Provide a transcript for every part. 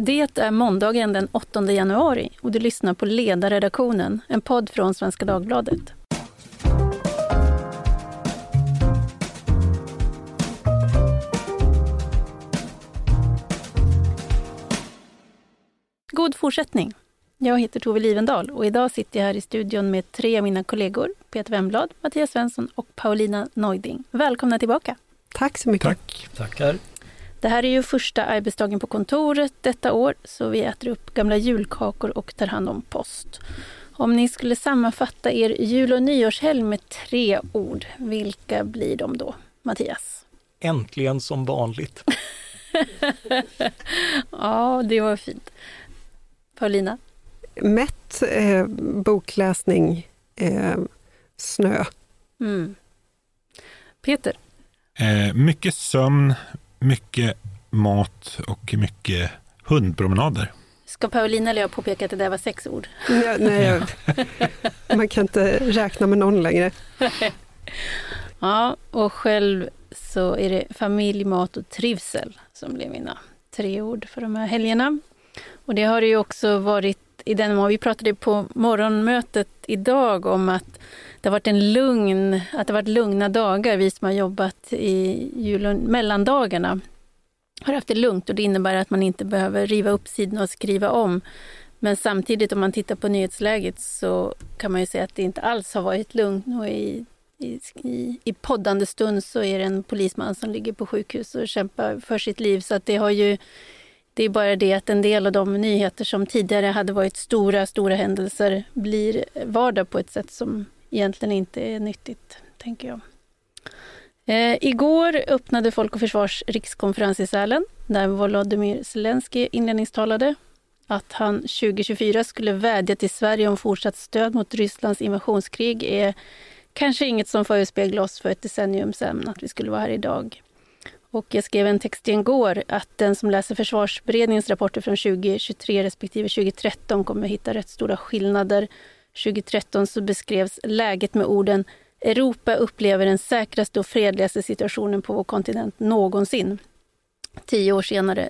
Det är måndagen den 8 januari och du lyssnar på Ledarredaktionen, en podd från Svenska Dagbladet. God fortsättning! Jag heter Tove Livendal och idag sitter jag här i studion med tre av mina kollegor, Peter Wemblad, Mattias Svensson och Paulina Neuding. Välkomna tillbaka! Tack så mycket! Tack! Tackar! Det här är ju första arbetsdagen på kontoret detta år, så vi äter upp gamla julkakor och tar hand om post. Om ni skulle sammanfatta er jul och nyårshelg med tre ord, vilka blir de då? Mattias? Äntligen som vanligt. ja, det var fint. Paulina? Mätt, eh, bokläsning, eh, snö. Mm. Peter? Eh, mycket sömn, mycket mat och mycket hundpromenader. Ska Paulina eller jag påpeka att det där var sex ord? Ja, nej, man kan inte räkna med någon längre. ja, och själv så är det familj, mat och trivsel som blir mina tre ord för de här helgerna. Och det har det ju också varit i den vi pratade på morgonmötet idag om att det har varit en lugn, att det varit lugna dagar, vi som har jobbat i jul och mellandagarna har haft det lugnt och det innebär att man inte behöver riva upp sidorna och skriva om. Men samtidigt om man tittar på nyhetsläget så kan man ju säga att det inte alls har varit lugnt. Och i, i, i poddande stund så är det en polisman som ligger på sjukhus och kämpar för sitt liv. Så att det har ju det är bara det att en del av de nyheter som tidigare hade varit stora, stora händelser blir vardag på ett sätt som egentligen inte är nyttigt, tänker jag. Eh, igår öppnade Folk och Försvars rikskonferens i Sälen där Volodymyr Zelensky inledningstalade att han 2024 skulle vädja till Sverige om fortsatt stöd mot Rysslands invasionskrig är kanske inget som förespeglade oss för ett decennium sedan att vi skulle vara här idag. Och jag skrev en text igår att den som läser försvarsberedningens rapporter från 2023 respektive 2013 kommer hitta rätt stora skillnader. 2013 så beskrevs läget med orden Europa upplever den säkraste och fredligaste situationen på vår kontinent någonsin. Tio år senare,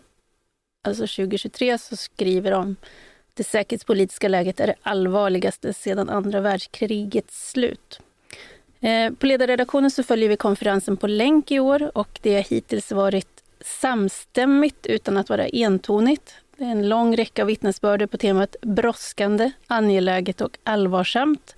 alltså 2023, så skriver de det säkerhetspolitiska läget är det allvarligaste sedan andra världskrigets slut. Eh, på ledarredaktionen så följer vi konferensen på länk i år och det har hittills varit samstämmigt utan att vara entonigt. Det är en lång räcka av vittnesbörder på temat brådskande, angeläget och allvarsamt.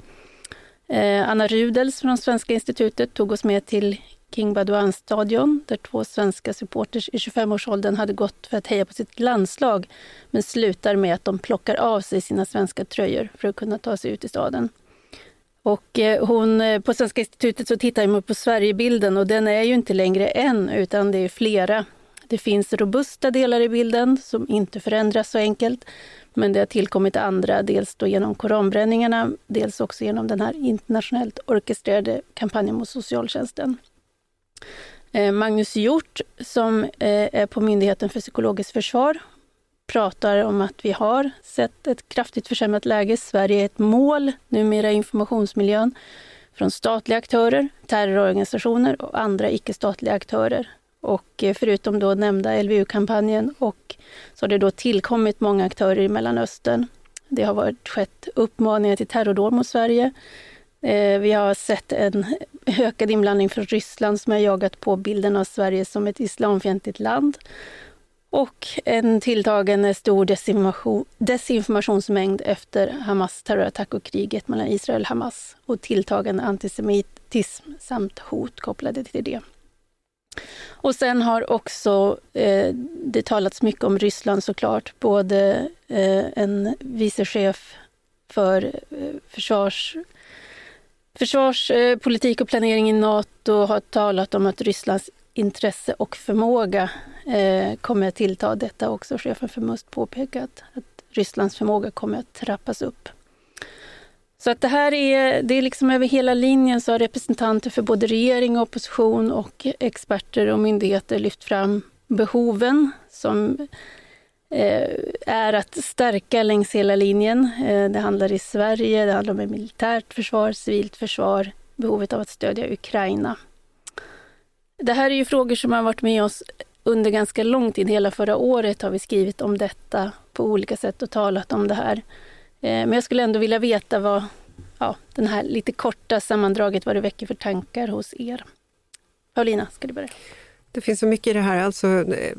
Eh, Anna Rudels från Svenska institutet tog oss med till King Baduan-stadion där två svenska supporters i 25-årsåldern hade gått för att heja på sitt landslag men slutar med att de plockar av sig sina svenska tröjor för att kunna ta sig ut i staden. Och eh, hon, eh, på Svenska institutet så tittar man på Sverigebilden och den är ju inte längre en utan det är flera. Det finns robusta delar i bilden som inte förändras så enkelt. Men det har tillkommit andra, dels då genom koranbränningarna, dels också genom den här internationellt orkestrerade kampanjen mot socialtjänsten. Eh, Magnus Hjort, som eh, är på Myndigheten för psykologiskt försvar, pratar om att vi har sett ett kraftigt försämrat läge. Sverige är ett mål numera i informationsmiljön från statliga aktörer, terrororganisationer och andra icke-statliga aktörer. Och eh, förutom då nämnda LVU-kampanjen och så har det då tillkommit många aktörer i Mellanöstern. Det har varit, skett uppmaningar till terrordåd mot Sverige. Eh, vi har sett en ökad inblandning från Ryssland som har jagat på bilden av Sverige som ett islamfientligt land. Och en tilltagande stor desinformation, desinformationsmängd efter Hamas terrorattack och kriget mellan Israel och Hamas och tilltagande antisemitism samt hot kopplade till det. Och sen har också eh, det talats mycket om Ryssland såklart. Både eh, en vicechef för eh, försvars, försvarspolitik eh, och planering i Nato har talat om att Rysslands intresse och förmåga eh, kommer att tillta. Detta också chefen för MUST påpekat, att Rysslands förmåga kommer att trappas upp. Så att det här är, det är liksom över hela linjen så har representanter för både regering, och opposition och experter och myndigheter lyft fram behoven som eh, är att stärka längs hela linjen. Eh, det handlar i Sverige, det handlar om militärt försvar, civilt försvar, behovet av att stödja Ukraina. Det här är ju frågor som har varit med oss under ganska lång tid, hela förra året, har vi skrivit om detta på olika sätt och talat om det här. Eh, men jag skulle ändå vilja veta vad ja, den här lite korta sammandraget, vad det väcker för tankar hos er. Paulina, ska du börja? Det finns så mycket i det här. Alltså, eh,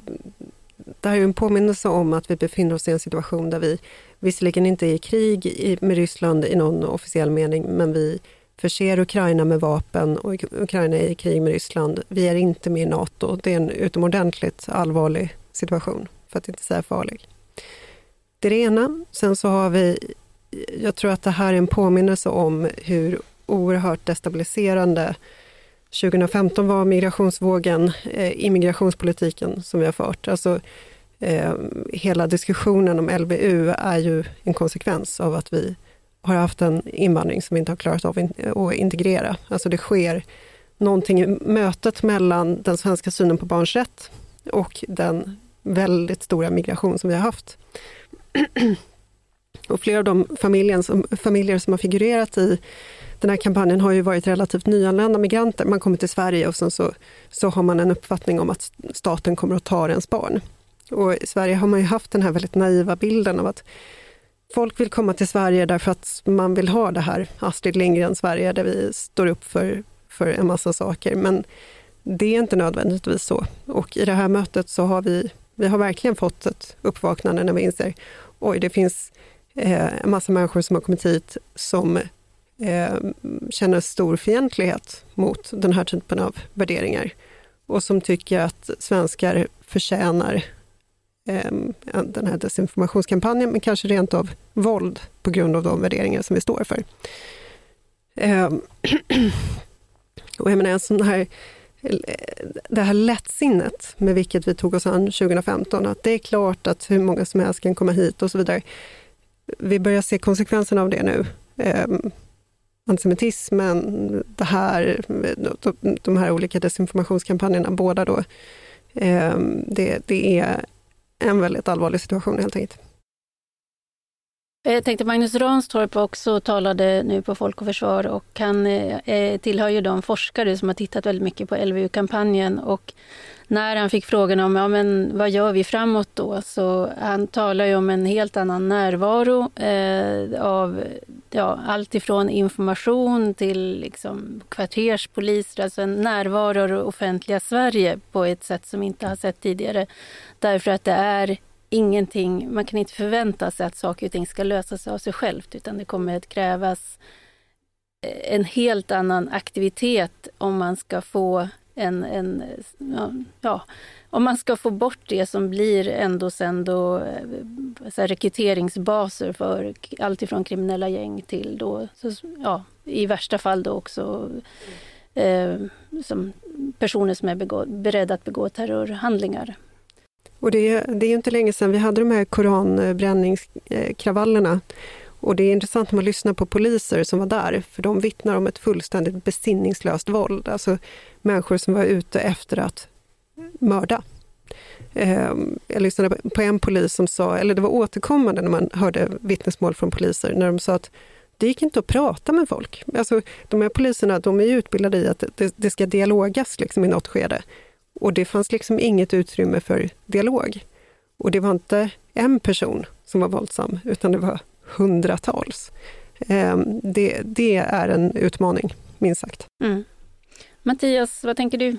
det här är en påminnelse om att vi befinner oss i en situation där vi visserligen inte är i krig med Ryssland i någon officiell mening, men vi förser Ukraina med vapen och Ukraina är i krig med Ryssland. Vi är inte med i Nato. Det är en utomordentligt allvarlig situation, för att inte säga farlig. Det är det ena. Sen så har vi, jag tror att det här är en påminnelse om hur oerhört destabiliserande 2015 var migrationsvågen, eh, immigrationspolitiken som vi har fört. Alltså, eh, hela diskussionen om LVU är ju en konsekvens av att vi har haft en invandring som vi inte har klarat av att integrera. Alltså det sker någonting i mötet mellan den svenska synen på barns rätt och den väldigt stora migration som vi har haft och flera av de familjer som, familjer som har figurerat i den här kampanjen har ju varit relativt nyanlända migranter. Man kommer till Sverige och sen så, så har man en uppfattning om att staten kommer att ta ens barn. Och i Sverige har man ju haft den här väldigt naiva bilden av att folk vill komma till Sverige därför att man vill ha det här Astrid Lindgren-Sverige där vi står upp för, för en massa saker. Men det är inte nödvändigtvis så. Och i det här mötet så har vi, vi har verkligen fått ett uppvaknande när vi inser oj, det finns eh, en massa människor som har kommit hit som eh, känner stor fientlighet mot den här typen av värderingar och som tycker att svenskar förtjänar eh, den här desinformationskampanjen, men kanske rent av våld på grund av de värderingar som vi står för. Eh, och jag menar, en sån här, det här lättsinnet med vilket vi tog oss an 2015, att det är klart att hur många som helst kan komma hit och så vidare. Vi börjar se konsekvenserna av det nu. Eh, antisemitismen, det här, de här olika desinformationskampanjerna, båda då. Eh, det, det är en väldigt allvarlig situation helt enkelt. Eh, jag tänkte Magnus Ranstorp också talade nu på Folk och Försvar och han eh, eh tillhör ju de forskare som har tittat väldigt mycket på LVU-kampanjen och när han fick frågan om ja, men vad gör vi framåt då, så han talar ju om en helt annan närvaro eh, av ja, allt ifrån information till liksom kvarterspoliser, alltså en närvaro av det offentliga Sverige på ett sätt som inte har sett tidigare. Därför att det är ingenting, man kan inte förvänta sig att saker och ting ska lösa sig av sig självt, utan det kommer att krävas eh, en helt annan aktivitet om man ska få en, en ja, om man ska få bort det som blir ändå sen då eh, så här rekryteringsbaser för allt ifrån kriminella gäng till då, så, ja, i värsta fall då också eh, som personer som är begå, beredda att begå terrorhandlingar. Och det, det är inte länge sedan vi hade de här koranbränningskravallerna. Och det är intressant när man lyssnar på poliser som var där, för de vittnar om ett fullständigt besinningslöst våld. Alltså människor som var ute efter att mörda. Ehm, jag lyssnade på en polis som sa, eller det var återkommande när man hörde vittnesmål från poliser, när de sa att det gick inte att prata med folk. Alltså, de här poliserna de är utbildade i att det, det ska dialogas liksom i något skede. Och det fanns liksom inget utrymme för dialog. Och det var inte en person som var våldsam, utan det var hundratals. Ehm, det, det är en utmaning, minst sagt. Mm. Mattias, vad tänker du?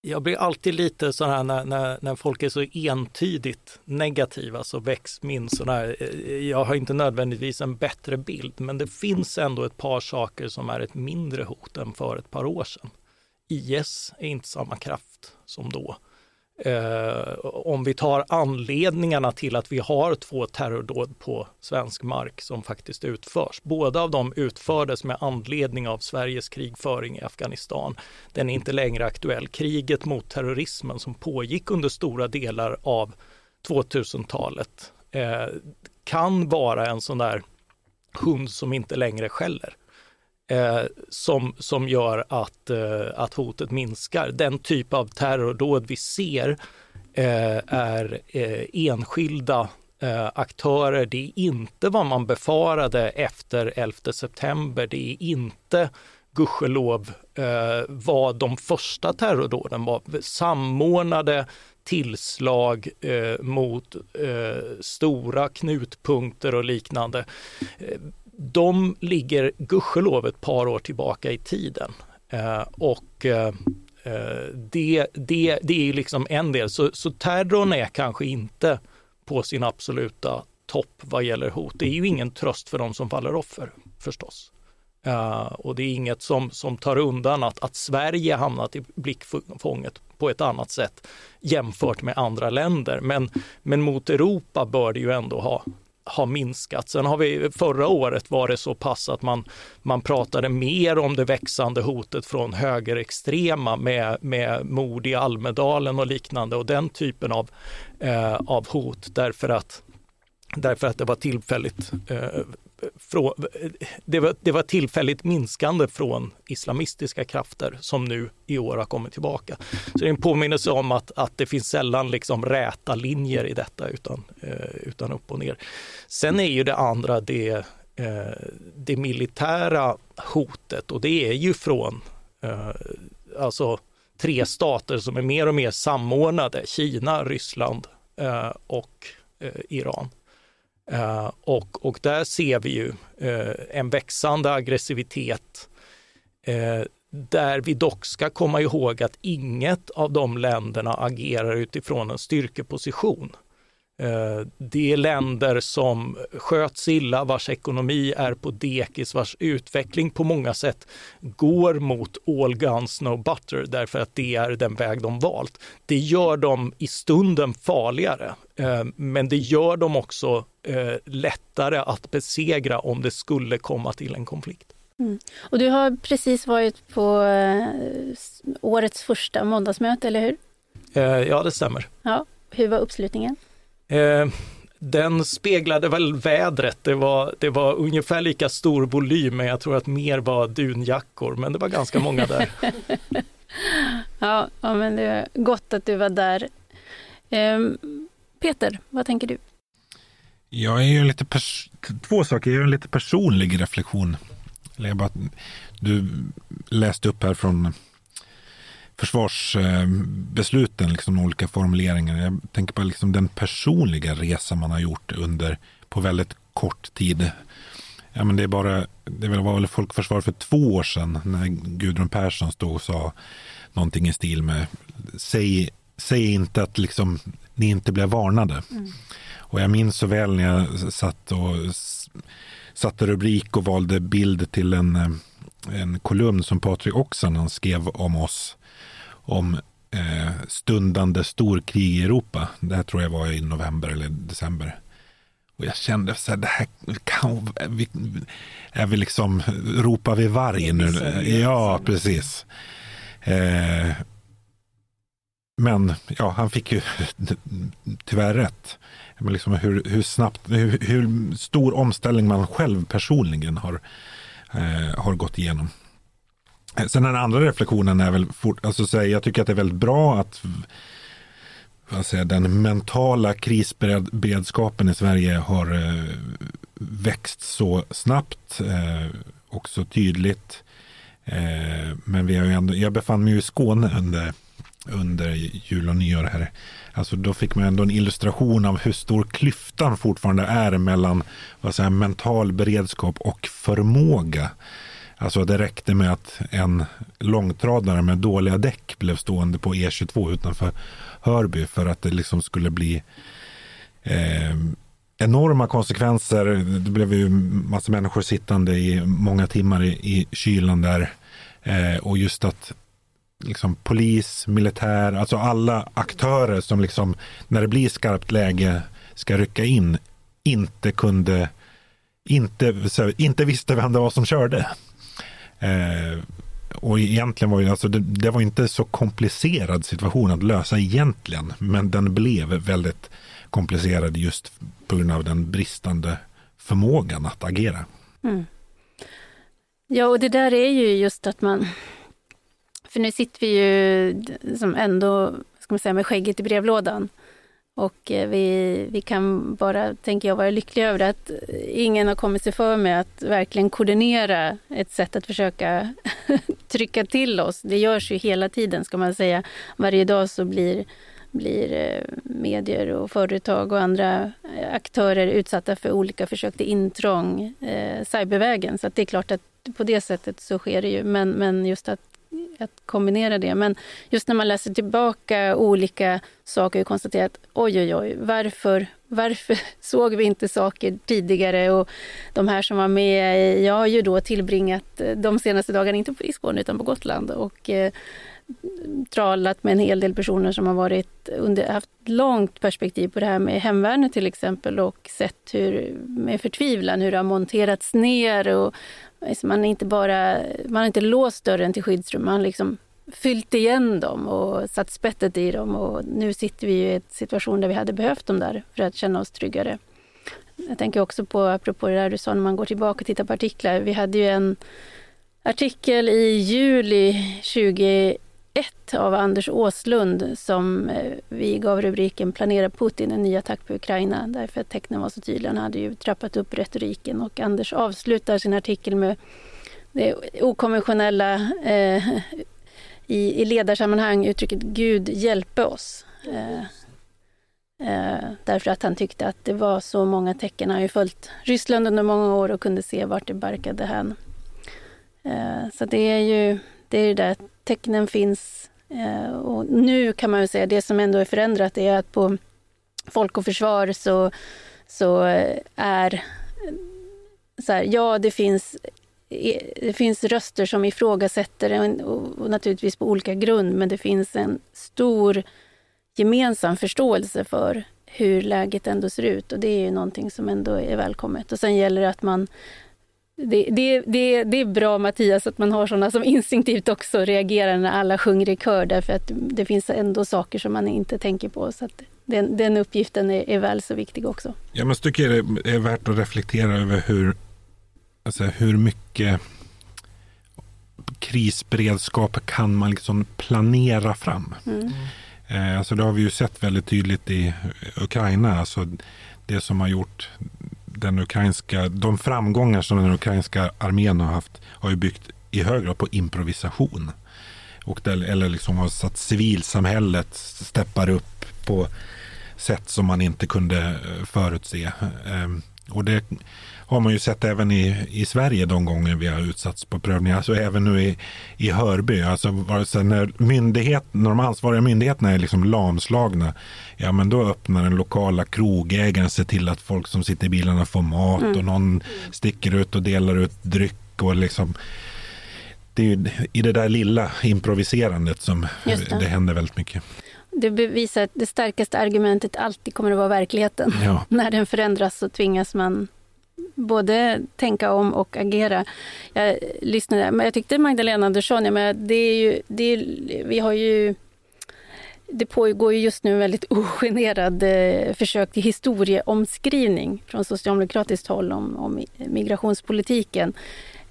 Jag blir alltid lite så här när, när, när folk är så entydigt negativa så väcks min sån här, eh, jag har inte nödvändigtvis en bättre bild, men det finns ändå ett par saker som är ett mindre hot än för ett par år sedan. IS är inte samma kraft som då. Eh, om vi tar anledningarna till att vi har två terrordåd på svensk mark som faktiskt utförs. Båda av dem utfördes med anledning av Sveriges krigföring i Afghanistan. Den är inte längre aktuell. Kriget mot terrorismen som pågick under stora delar av 2000-talet eh, kan vara en sån där hund som inte längre skäller eh, som, som gör att, eh, att hotet minskar. Den typ av terrordåd vi ser eh, är eh, enskilda eh, aktörer. Det är inte vad man befarade efter 11 september. Det är inte gudskelov eh, vad de första terrordåden var. Samordnade tillslag eh, mot eh, stora knutpunkter och liknande. Eh, de ligger gudskelov ett par år tillbaka i tiden. Eh, och eh, eh det, det, det är liksom en del. Så, så terrorn är kanske inte på sin absoluta topp vad gäller hot. Det är ju ingen tröst för de som faller offer förstås. Uh, och det är inget som, som tar undan att, att Sverige hamnat i blickfånget på ett annat sätt jämfört med andra länder. Men, men mot Europa bör det ju ändå ha, har minskat. Sen har vi förra året var det så pass att man, man pratade mer om det växande hotet från högerextrema med, med mord i Almedalen och liknande och den typen av, eh, av hot därför att därför att det var tillfälligt eh, från, det, var, det var tillfälligt minskande från islamistiska krafter som nu i år har kommit tillbaka. Så det är en påminnelse om att, att det finns sällan liksom räta linjer i detta utan, eh, utan upp och ner. Sen är ju det andra det, eh, det militära hotet och det är ju från eh, alltså tre stater som är mer och mer samordnade, Kina, Ryssland och Iran. Uh, och, och där ser vi ju uh, en växande aggressivitet uh, där vi dock ska komma ihåg att inget av de länderna agerar utifrån en styrkeposition. Eh, det är länder som sköts illa, vars ekonomi är på dekis, vars utveckling på många sätt går mot all guns no butter därför att det är den väg de valt. Det gör dem i stunden farligare, eh, men det gör dem också eh, lättare att besegra om det skulle komma till en konflikt. Mm. Och du har precis varit på årets första måndagsmöte, eller hur? Ja, det stämmer. Ja. Hur var uppslutningen? Eh, den speglade väl vädret. Det var, det var ungefär lika stor volym, men jag tror att mer var dunjackor, men det var ganska många där. ja, ja, men det är gott att du var där. Eh, Peter, vad tänker du? Jag är ju lite två saker. Jag gör en lite personlig reflektion. du läste upp här från försvarsbesluten, liksom olika formuleringar. Jag tänker på liksom den personliga resa man har gjort under på väldigt kort tid. Ja, men det, är bara, det var väl folkförsvar för två år sedan när Gudrun Persson stod och sa någonting i stil med säg, säg inte att liksom, ni inte blev varnade. Mm. Och jag minns så väl när jag satt och satte rubrik och valde bild till en, en kolumn som Patrik Oksanen skrev om oss om eh, stundande storkrig i Europa. Det här tror jag var i november eller december. Och jag kände så här, det här kan, vi, är vi liksom, ropar vi varg nu? Ja, precis. Eh, men ja, han fick ju tyvärr rätt. Men liksom hur, hur snabbt, hur, hur, stor omställning man själv personligen har, eh, har gått igenom. Eh, sen den andra reflektionen är väl, fort, alltså så jag tycker att det är väldigt bra att vad säger, den mentala krisberedskapen i Sverige har eh, växt så snabbt eh, och så tydligt. Eh, men vi har ju ändå, jag befann mig ju i Skåne under, under jul och nyår här. Alltså då fick man ändå en illustration av hur stor klyftan fortfarande är mellan vad säger, mental beredskap och förmåga. Alltså det räckte med att en långtradare med dåliga däck blev stående på E22 utanför Hörby för att det liksom skulle bli eh, enorma konsekvenser. Det blev ju massa människor sittande i många timmar i, i kylan där. Eh, och just att liksom polis, militär, alltså alla aktörer som liksom när det blir skarpt läge ska rycka in inte kunde inte, inte visste vem det var som körde. Eh, och egentligen var ju, alltså det, det, var inte så komplicerad situation att lösa egentligen, men den blev väldigt komplicerad just på grund av den bristande förmågan att agera. Mm. Ja, och det där är ju just att man... För nu sitter vi ju som ändå, ska man säga, med skägget i brevlådan. Och eh, vi, vi kan bara, tänker jag, vara lyckliga över att ingen har kommit sig för med att verkligen koordinera ett sätt att försöka trycka till oss. Det görs ju hela tiden, ska man säga. Varje dag så blir blir eh, medier och företag och andra eh, aktörer utsatta för olika försök till intrång eh, cybervägen. Så det är klart att på det sättet så sker det ju. Men, men just att, att kombinera det. Men just när man läser tillbaka olika saker och konstaterar att oj, oj, oj, varför, varför såg vi inte saker tidigare? Och de här som var med, jag har ju då tillbringat eh, de senaste dagarna, inte i Skåne utan på Gotland. Och, eh, tralat med en hel del personer som har varit under, haft långt perspektiv på det här med hemvärnet till exempel och sett hur, med förtvivlan hur det har monterats ner och Alltså, man man, inte bara, man har inte låst dörren till skyddsrum, man har liksom fyllt igen dem och satt spettet i dem och nu sitter vi i en situation där vi hade behövt dem där för att känna oss tryggare. Jag tänker också på, apropå det där du sa, när man går tillbaka och tittar på artiklar. Vi hade ju en artikel i juli 20 1 av Anders Åslund som eh, vi gav rubriken Planerar Putin en ny attack på Ukraina därför att tecknen var så tydliga. Han hade ju trappat upp retoriken och Anders avslutar sin artikel med det okonventionella eh, i, i ledarsammanhang uttrycket Gud hjälpe oss. Eh, eh, därför att han tyckte att det var så många tecken. Han har ju följt Ryssland under många år och kunde se vart det barkade hän. Eh, så det är ju det är det där tecknen finns. Eh, och nu kan man ju säga, det som ändå är förändrat är att på Folk och Försvar så, så eh, är så här, ja det finns eh, det finns röster som ifrågasätter och, och naturligtvis på olika grund, men det finns en stor gemensam förståelse för hur läget ändå ser ut och det är ju någonting som ändå är välkommet. Och sen gäller det att man det, det, det, det är bra Mattias att man har sådana som instinktivt också reagerar när alla sjunger i kör därför att det finns ändå saker som man inte tänker på. Så den, den uppgiften är, är väl så viktig också. Ja, men tycker det är värt att reflektera över hur, alltså hur mycket krisberedskap kan man liksom planera fram? Mm. Eh, alltså det har vi ju sett väldigt tydligt i Ukraina. Alltså det som har gjort den ukrainska, de framgångar som den ukrainska armén har haft har ju byggt i hög grad på improvisation. Och där, eller liksom har satt civilsamhället steppar upp på sätt som man inte kunde eh, förutse. Ehm, och det har man ju sett även i, i Sverige de gånger vi har utsatts på prövningar. Alltså även nu i, i Hörby. Alltså när, myndighet, när de ansvariga myndigheterna är liksom lamslagna. Ja men då öppnar den lokala krogägaren sig till att folk som sitter i bilarna får mat mm. och någon sticker ut och delar ut dryck. Och liksom, det är ju i det där lilla improviserandet som det. det händer väldigt mycket. Det bevisar att det starkaste argumentet alltid kommer att vara verkligheten. Ja. När den förändras så tvingas man både tänka om och agera. Jag lyssnade, men jag tyckte Magdalena Andersson, jag menar, det är ju, det är, vi har ju det pågår just nu en väldigt ogenerad eh, försök till historieomskrivning från socialdemokratiskt håll om, om migrationspolitiken.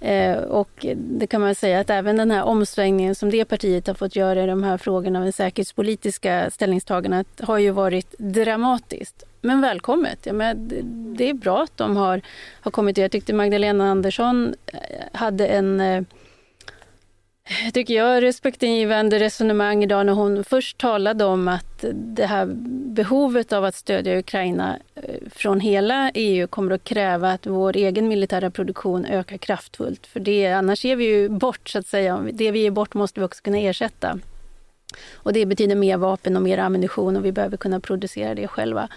Eh, och det kan man säga att även den här omsvängningen som det partiet har fått göra i de här frågorna av det säkerhetspolitiska ställningstagandet har ju varit dramatiskt. Men välkommet. Ja, men det är bra att de har, har kommit. Jag tyckte Magdalena Andersson eh, hade en eh, tycker jag, respektingivande resonemang idag när hon först talade om att det här behovet av att stödja Ukraina eh, från hela EU kommer att kräva att vår egen militära produktion ökar kraftfullt. För det, annars ger vi ju bort, så att säga. Det vi ger bort måste vi också kunna ersätta. Och det betyder mer vapen och mer ammunition och vi behöver kunna producera det själva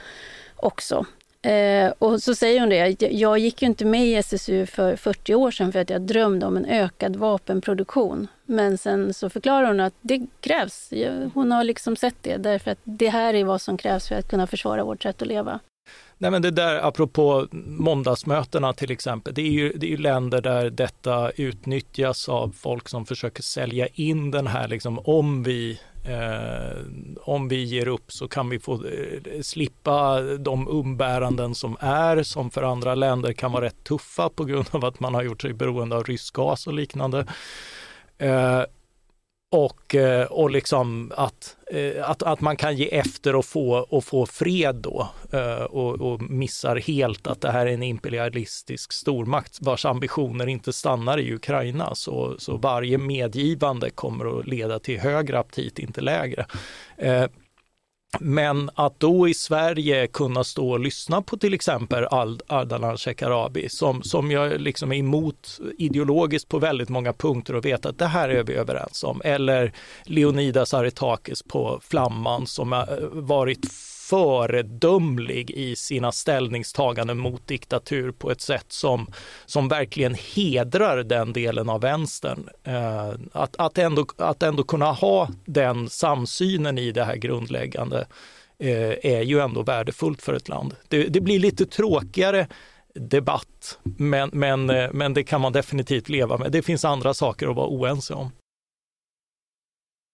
också. Eh, och så säger hon det, jag gick ju inte med i SSU för 40 år sedan för att jag drömde om en ökad vapenproduktion. Men sen så förklarar hon att det krävs. Hon har liksom sett det därför att det här är vad som krävs för att kunna försvara vårt sätt att leva. Nej men det där apropå måndagsmötena till exempel, det är, ju, det är ju länder där detta utnyttjas av folk som försöker sälja in den här liksom om vi Eh, om vi ger upp så kan vi få eh, slippa de umbäranden som är, som för andra länder kan vara rätt tuffa på grund av att man har gjort sig beroende av rysk gas och liknande. Eh, och, eh, och liksom att, eh, att, att man kan ge efter och få, och få fred då eh, och, och missar helt att det här är en imperialistisk stormakt vars ambitioner inte stannar i Ukraina. Så, så varje medgivande kommer att leda till högre aptit, inte lägre. Men att då i Sverige kunna stå och lyssna på till exempel Ardalan Shekarabi som, som jag liksom är emot ideologiskt på väldigt många punkter och vet att det här är vi överens om. Eller Leonidas Aretakis på Flamman som har eh, varit föredömlig i sina ställningstaganden mot diktatur på ett sätt som, som verkligen hedrar den delen av vänstern. Eh, att, att, ändå, att ändå kunna ha den samsynen i det här grundläggande eh, är ju ändå värdefullt för ett land. Det, det blir lite tråkigare debatt, men, men, eh, men det kan man definitivt leva med. Det finns andra saker att vara oense om.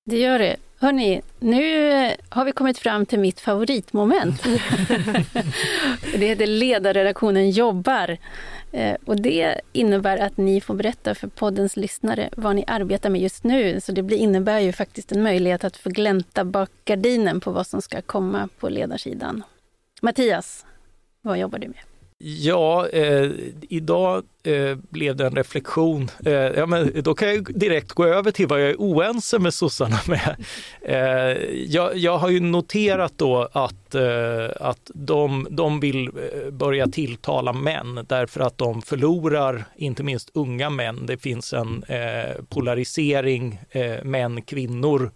Det gör det. Hörni, nu har vi kommit fram till mitt favoritmoment. det heter Ledarredaktionen jobbar. Eh, och det innebär att ni får berätta för poddens lyssnare vad ni arbetar med just nu. Så det innebär ju faktiskt en möjlighet att få glänta bak gardinen på vad som ska komma på ledarsidan. Mattias, vad jobbar du med? Ja, eh, idag eh, blev det en reflektion. Eh, ja, men då kan jag direkt gå över till vad jag är oense med sossarna med. Eh, jag, jag, har ju noterat då att, eh, att de, de vill eh, börja tilltala män därför att de förlorar, inte minst unga män. Det finns en eh, polarisering eh, män-kvinnor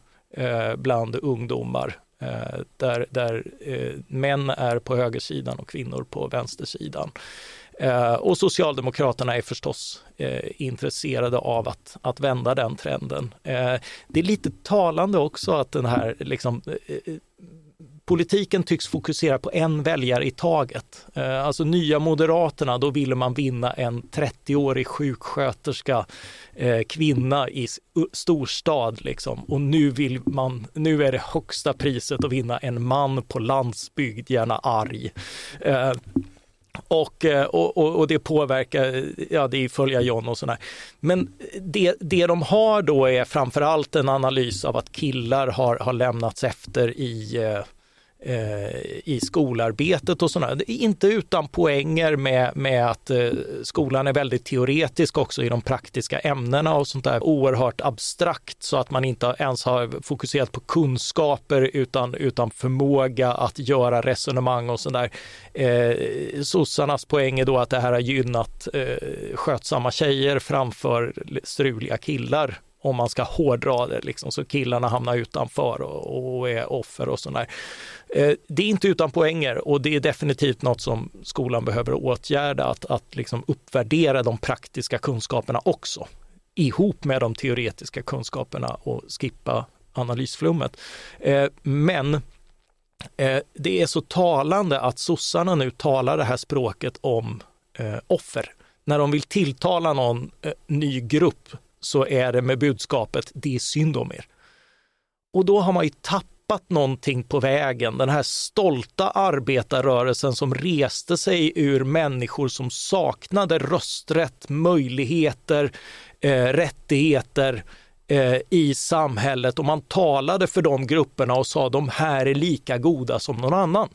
bland ungdomar Eh, där, där eh, män är på högersidan och kvinnor på vänstersidan. Eh, och Socialdemokraterna är förstås eh, intresserade av att, att vända den trenden. Eh, det är lite talande också att den här liksom, politiken tycks fokusera på en väljare i taget. Eh, alltså nya Moderaterna, då ville man vinna en 30-årig sjuksköterska, eh, kvinna i storstad liksom. Och nu vill man, nu är det högsta priset att vinna en man på landsbygd, gärna arg. Eh, och, och, och, det påverkar, ja det är följa John och sådär. Men det, det de har då är framförallt en analys av att killar har, har lämnats efter i Eh, Eh, i skolarbetet och sådana. Inte utan poänger med, med att eh, skolan är väldigt teoretisk också i de praktiska ämnena och sånt där. Oerhört abstrakt så att man inte ens har fokuserat på kunskaper utan, utan förmåga att göra resonemang och sådär. Eh, sossarnas poäng är då att det här har gynnat eh, skötsamma tjejer framför struliga killar om man ska hårdra det, liksom, så killarna hamnar utanför och, och är offer och sådär. Eh, det är inte utan poänger och det är definitivt något som skolan behöver åtgärda, att, att liksom uppvärdera de praktiska kunskaperna också, ihop med de teoretiska kunskaperna och skippa analysflummet. Eh, men eh, det är så talande att sossarna nu talar det här språket om offer. När de vill tilltala någon ny grupp så är det med budskapet det är synd om er. Och då har man ju tappat någonting på vägen. Den här stolta arbetarrörelsen som reste sig ur människor som saknade rösträtt, möjligheter, eh, rättigheter eh, i samhället och man talade för de grupperna och sa de här är lika goda som någon annan.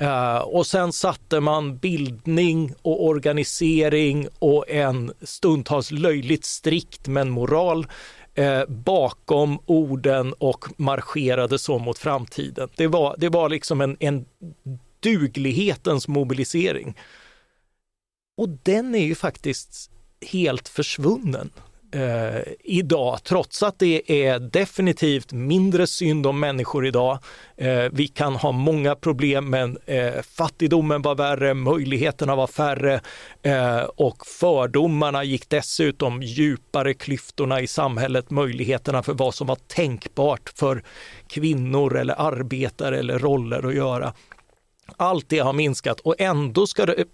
Eh, och sen satte man bildning och organisering och en stundtals löjligt strikt men moral eh, bakom orden och marscherade så mot framtiden. Det var, det var liksom en, en duglighetens mobilisering. Och den är ju faktiskt helt försvunnen eh, idag, trots att det är definitivt mindre synd om människor idag. Eh, vi kan ha många problem, men eh, fattigdomen var värre, möjligheterna var färre eh, och fördomarna gick dessutom djupare, klyftorna i samhället, möjligheterna för vad som var tänkbart för kvinnor eller arbetare eller roller att göra. Allt det har minskat och ändå ska det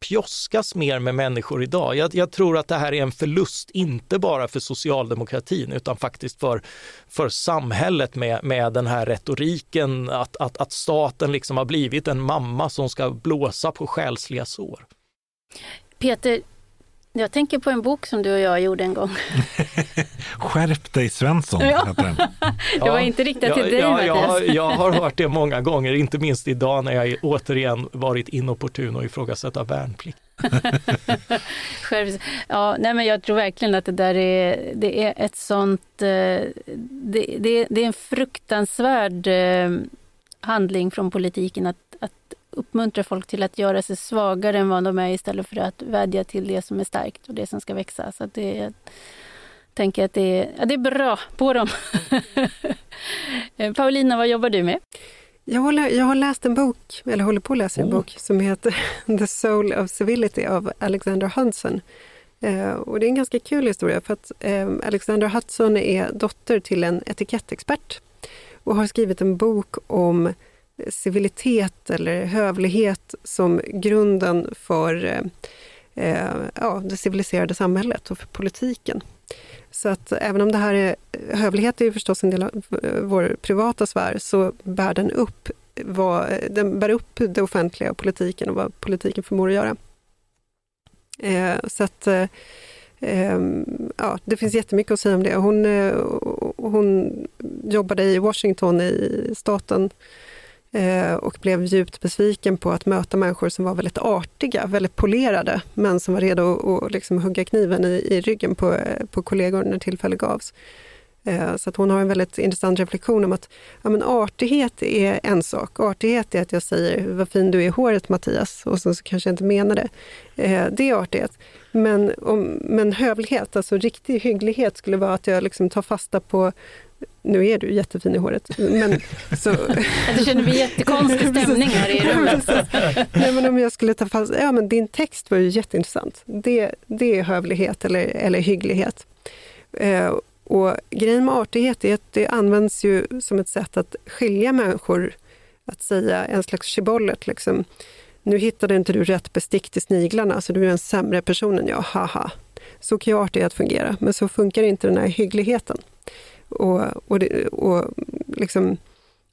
pjoskas mer med människor idag. Jag, jag, tror att det här är en förlust, inte bara för socialdemokratin utan faktiskt för, för samhället med, med den här retoriken att, att, att staten liksom har blivit en mamma som ska blåsa på själsliga sår. Peter, jag tänker på en bok som du och jag gjorde en gång. Skärp dig Svensson, ja. heter den. det var inte riktat till ja, dig ja, jag, har, jag har hört det många gånger, inte minst idag när jag återigen varit inopportun och ifrågasätta värnplikt. ja, nej men jag tror verkligen att det där är, det är ett sånt... Eh, det, det, det är en fruktansvärd eh, handling från politiken att, att uppmuntra folk till att göra sig svagare än vad de är istället för att vädja till det som är starkt och det som ska växa. Så det jag tänker att det är, ja, det är bra på dem. Paulina, vad jobbar du med? Jag, håller, jag har läst en bok, eller håller på att läsa en oh. bok, som heter The Soul of Civility av Alexander Hudson. Eh, och det är en ganska kul historia för att eh, Alexander Hudson är dotter till en etikettexpert och har skrivit en bok om civilitet eller hövlighet som grunden för eh, eh, ja, det civiliserade samhället och för politiken. Så att även om det här är, hövlighet är ju förstås en del av eh, vår privata sfär, så bär den upp, vad, eh, den bär upp det offentliga och politiken och vad politiken förmår att göra. Eh, så att eh, ehm, ja, det finns jättemycket att säga om det. Hon, hon jobbade i Washington i staten eh, Eh, och blev djupt besviken på att möta människor som var väldigt artiga, väldigt polerade, men som var redo att liksom hugga kniven i, i ryggen på, eh, på kollegor när tillfälle gavs. Eh, så att hon har en väldigt intressant reflektion om att ja, men artighet är en sak. Artighet är att jag säger vad fin du är i håret Mattias och så, så kanske jag inte menar det. Det är artighet. Men, om, men hövlighet, alltså riktig hygglighet skulle vara att jag liksom tar fasta på nu är du jättefin i håret. Men, så... Det känner vi jättekonstig stämning här i rummet. Nej, men om jag skulle ta fast, ja men din text var ju jätteintressant. Det, det är hövlighet eller, eller hygglighet. Eh, och grejen med artighet är att det används ju som ett sätt att skilja människor, att säga en slags shibollet. Liksom. Nu hittade inte du rätt bestick till sniglarna, så du är en sämre person än jag, haha. Så kan ju artighet fungera, men så funkar inte den här hyggligheten. Och, och, det, och liksom,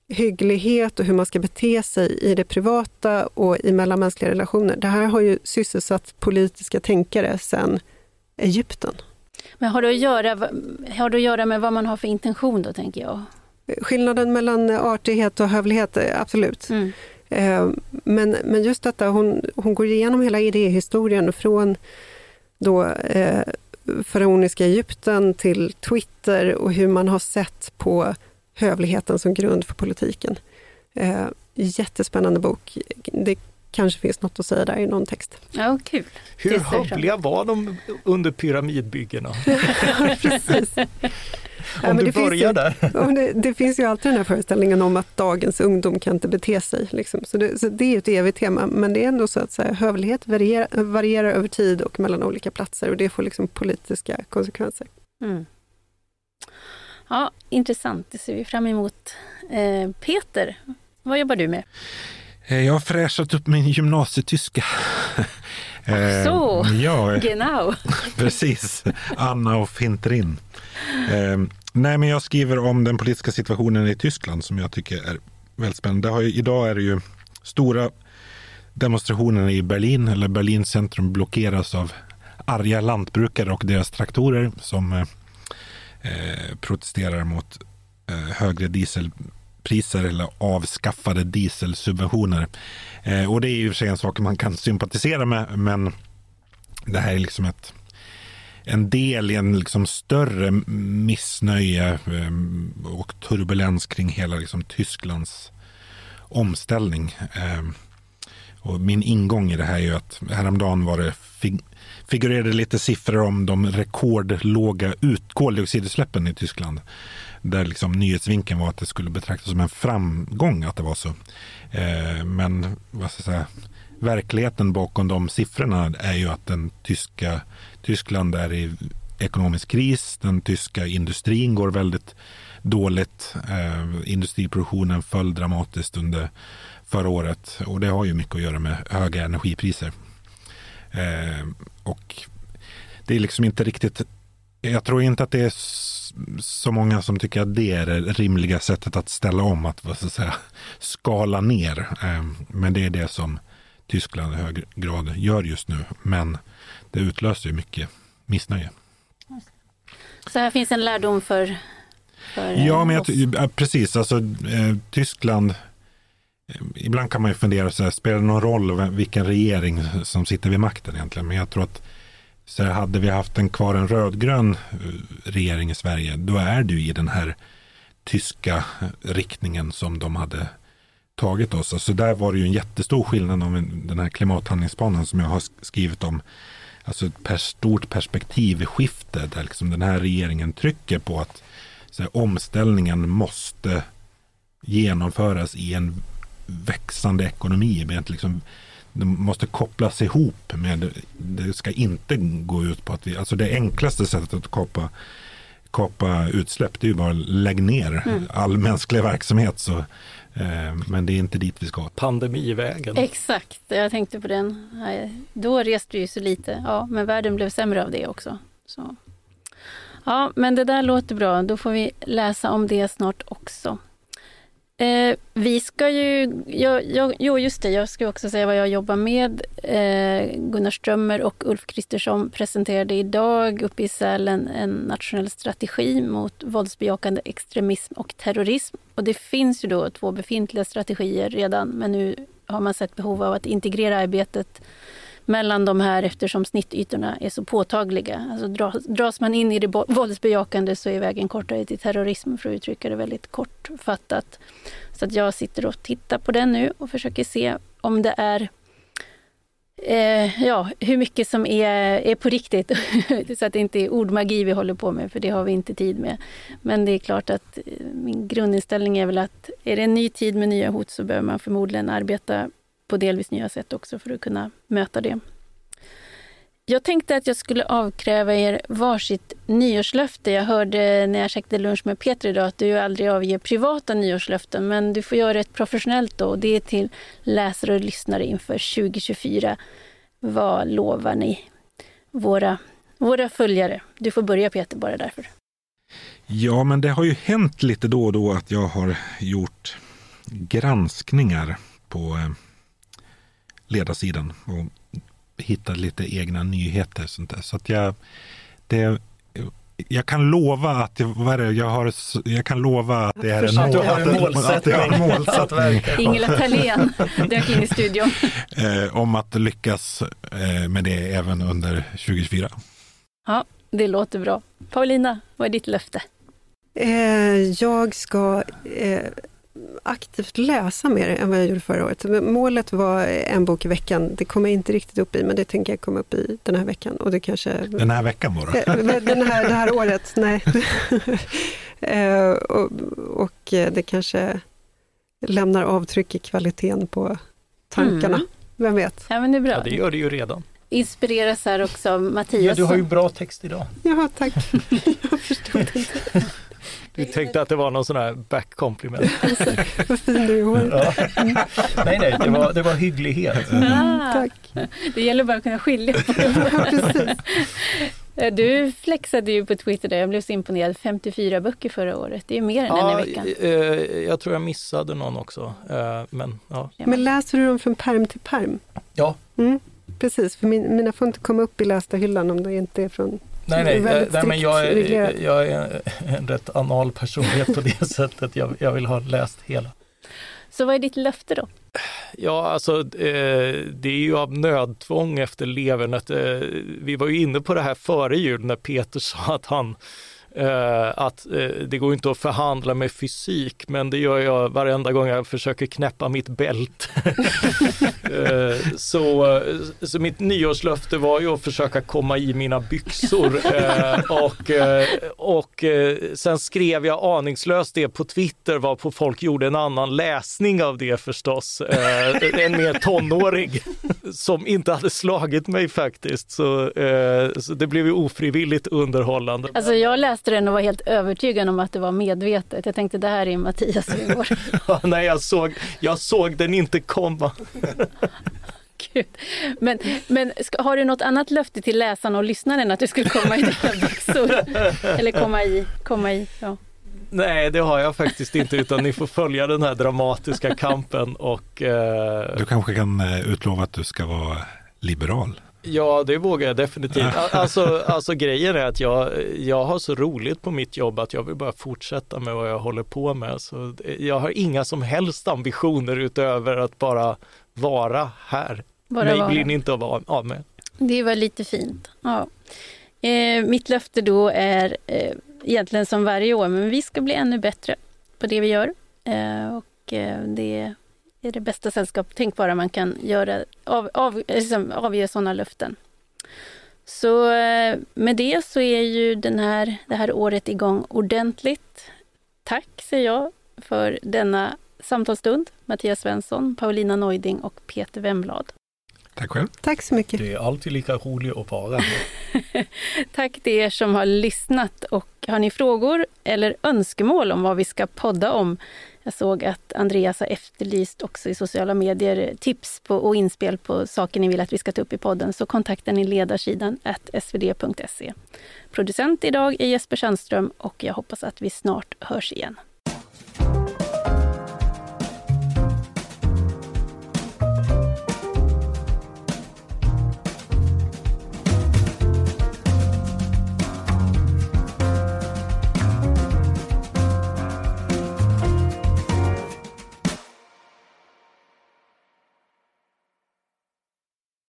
hygglighet och hur man ska bete sig i det privata och i mellanmänskliga relationer. Det här har ju sysselsatt politiska tänkare sedan Egypten. Men har det, att göra, har det att göra med vad man har för intention då, tänker jag? Skillnaden mellan artighet och hövlighet, absolut. Mm. Eh, men, men just detta, hon, hon går igenom hela idéhistorien från då, eh, faraoniska Egypten till Twitter och hur man har sett på hövligheten som grund för politiken. Eh, jättespännande bok. Det kanske finns något att säga där i någon text. Ja, kul. Hur hövliga var de under pyramidbyggena? Precis. Om ja, du börjar där. Det, det, finns ju alltid den här föreställningen om att dagens ungdom kan inte bete sig. Liksom. Så, det, så det är ett evigt tema, men det är ändå så att så här, hövlighet varierar, varierar, över tid och mellan olika platser och det får liksom politiska konsekvenser. Mm. Ja, intressant. Det ser vi fram emot. Eh, Peter, vad jobbar du med? Eh, jag har fräschat upp min gymnasietyska. Ach så, eh, ja, genau. precis. Anna och Finterin. Eh, nej, men jag skriver om den politiska situationen i Tyskland som jag tycker är väldigt spännande. Ju, idag är det ju stora demonstrationer i Berlin, eller Berlins centrum blockeras av arga lantbrukare och deras traktorer som eh, protesterar mot eh, högre diesel priser eller avskaffade dieselsubventioner. Eh, och det är ju för sig en sak man kan sympatisera med, men det här är liksom ett en del i en liksom större missnöje eh, och turbulens kring hela liksom Tysklands omställning. Eh, och min ingång i det här är ju att häromdagen var det fig figurerade lite siffror om de rekordlåga ut koldioxidutsläppen i Tyskland där liksom nyhetsvinkeln var att det skulle betraktas som en framgång att det var så. Eh, men vad ska jag säga, verkligheten bakom de siffrorna är ju att den tyska, Tyskland är i ekonomisk kris. Den tyska industrin går väldigt dåligt. Eh, industriproduktionen föll dramatiskt under förra året och det har ju mycket att göra med höga energipriser. Eh, och det är liksom inte riktigt jag tror inte att det är så många som tycker att det är det rimliga sättet att ställa om, att vad ska säga, skala ner. Ehm, men det är det som Tyskland i hög grad gör just nu. Men det utlöser ju mycket missnöje. Så här finns en lärdom för, för Ja, men jag, precis. Alltså, eh, Tyskland eh, Ibland kan man ju fundera, så här, spelar det någon roll vilken regering som sitter vid makten egentligen? Men jag tror att så hade vi haft en kvar en rödgrön eh, regering i Sverige, då är du i den här tyska eh, riktningen som de hade tagit oss. Alltså där var det ju en jättestor skillnad om den här klimathandlingsplanen som jag har skrivit om. Alltså ett per, stort perspektivskifte där liksom den här regeringen trycker på att här, omställningen måste genomföras i en växande ekonomi. Med liksom, det måste kopplas ihop med, det ska inte gå ut på att vi, alltså det enklaste sättet att kapa, kapa utsläpp det är ju bara att lägga ner mm. all mänsklig verksamhet. Så, eh, men det är inte dit vi ska. Pandemivägen. Exakt, jag tänkte på den. Då reste vi ju så lite, ja, men världen blev sämre av det också. Så. Ja, men det där låter bra. Då får vi läsa om det snart också. Eh, vi ska ju, jag, jag, jo just det, jag ska också säga vad jag jobbar med. Eh, Gunnar Strömmer och Ulf Kristersson presenterade idag uppe i Sälen en nationell strategi mot våldsbejakande extremism och terrorism. Och det finns ju då två befintliga strategier redan, men nu har man sett behov av att integrera arbetet mellan de här eftersom snittytorna är så påtagliga. Alltså dras man in i det våldsbejakande så är vägen kortare till terrorism för att uttrycka det väldigt kortfattat. Så att jag sitter och tittar på den nu och försöker se om det är eh, ja, hur mycket som är, är på riktigt. så att det inte är ordmagi vi håller på med, för det har vi inte tid med. Men det är klart att eh, min grundinställning är väl att är det en ny tid med nya hot så behöver man förmodligen arbeta på delvis nya sätt också för att kunna möta det. Jag tänkte att jag skulle avkräva er varsitt nyårslöfte. Jag hörde när jag käkade lunch med Peter idag att du aldrig avger privata nyårslöften, men du får göra ett professionellt då. Och det är till läsare och lyssnare inför 2024. Vad lovar ni våra, våra följare? Du får börja Peter, bara därför. Ja, men det har ju hänt lite då och då att jag har gjort granskningar på eh, ledarsidan och hitta lite egna nyheter. Sånt där. Så att jag, det, jag kan lova att vad är det, jag, har, jag kan lova att det är en, mål, att, en målsättning. Att, målsättning. Ingela Thalén dök in i studion. Eh, om att lyckas eh, med det även under 2024. Ja, det låter bra. Paulina, vad är ditt löfte? Eh, jag ska eh, aktivt läsa mer än vad jag gjorde förra året. Målet var en bok i veckan. Det kommer jag inte riktigt upp i, men det tänker jag komma upp i den här veckan. Och det kanske... Den här veckan bara? Eh, den här, det här året, nej. Eh, och, och, det kanske lämnar avtryck i kvaliteten på tankarna. Mm. Vem vet? Ja, men det är bra. Ja, det gör det ju redan. Inspireras här också Mattias. Ja, du har ju bra text idag. Ja, tack. jag förstod inte. Du tänkte att det var någon sån här back compliment. Vad fin du är ja. Nej, nej, det var, det var hygglighet. Mm. Tack. Det gäller bara att kunna skilja på det. Du flexade ju på Twitter där, jag blev så imponerad. 54 böcker förra året, det är mer än ja, en i veckan. Eh, jag tror jag missade någon också. Eh, men, ja. men läser du dem från perm till perm? Ja. Mm, precis, för min, mina får inte komma upp i lästa hyllan om det inte är från Nej, nej, nej, nej men jag är, jag är en rätt anal personlighet på det sättet. Jag, jag vill ha läst hela. Så vad är ditt löfte då? Ja, alltså eh, det är ju av nödtvång efter levern. Att, eh, vi var ju inne på det här före jul när Peter sa att han att det går inte att förhandla med fysik, men det gör jag varenda gång jag försöker knäppa mitt bälte. uh, så, så mitt nyårslöfte var ju att försöka komma i mina byxor och, och sen skrev jag aningslöst det på Twitter varpå folk gjorde en annan läsning av det förstås. en mer tonårig som inte hade slagit mig faktiskt. Så, så det blev ju ofrivilligt underhållande. Alltså jag läste den och var helt övertygad om att det var medvetet. Jag tänkte det här är Mattias humor. Nej, jag såg, jag såg den inte komma. Gud. Men, men ska, har du något annat löfte till läsarna och lyssnarna än att du skulle komma i dina byxor? Eller komma i, komma i, ja. Nej, det har jag faktiskt inte, utan ni får följa den här dramatiska kampen och... Eh... Du kanske kan eh, utlova att du ska vara liberal? Ja, det vågar jag definitivt. Alltså, alltså grejen är att jag, jag har så roligt på mitt jobb att jag vill bara fortsätta med vad jag håller på med. Så jag har inga som helst ambitioner utöver att bara vara här. Bara Mig vara. blir ni inte av, av med. Det var lite fint. Ja. Eh, mitt löfte då är eh, egentligen som varje år, men vi ska bli ännu bättre på det vi gör. Eh, och eh, det är det bästa sällskap tänkbara man kan göra, av, av, liksom, avge sådana löften. Så eh, med det så är ju den här, det här året igång ordentligt. Tack säger jag för denna samtalsstund. Mattias Svensson, Paulina Neuding och Peter Wemblad. Tack själv. Tack så mycket. Det är alltid lika roligt att vara Tack till er som har lyssnat och har ni frågor eller önskemål om vad vi ska podda om? Jag såg att Andreas har efterlyst också i sociala medier tips på, och inspel på saker ni vill att vi ska ta upp i podden, så kontakta ni ledarsidan svd.se. Producent idag är Jesper Sandström och jag hoppas att vi snart hörs igen.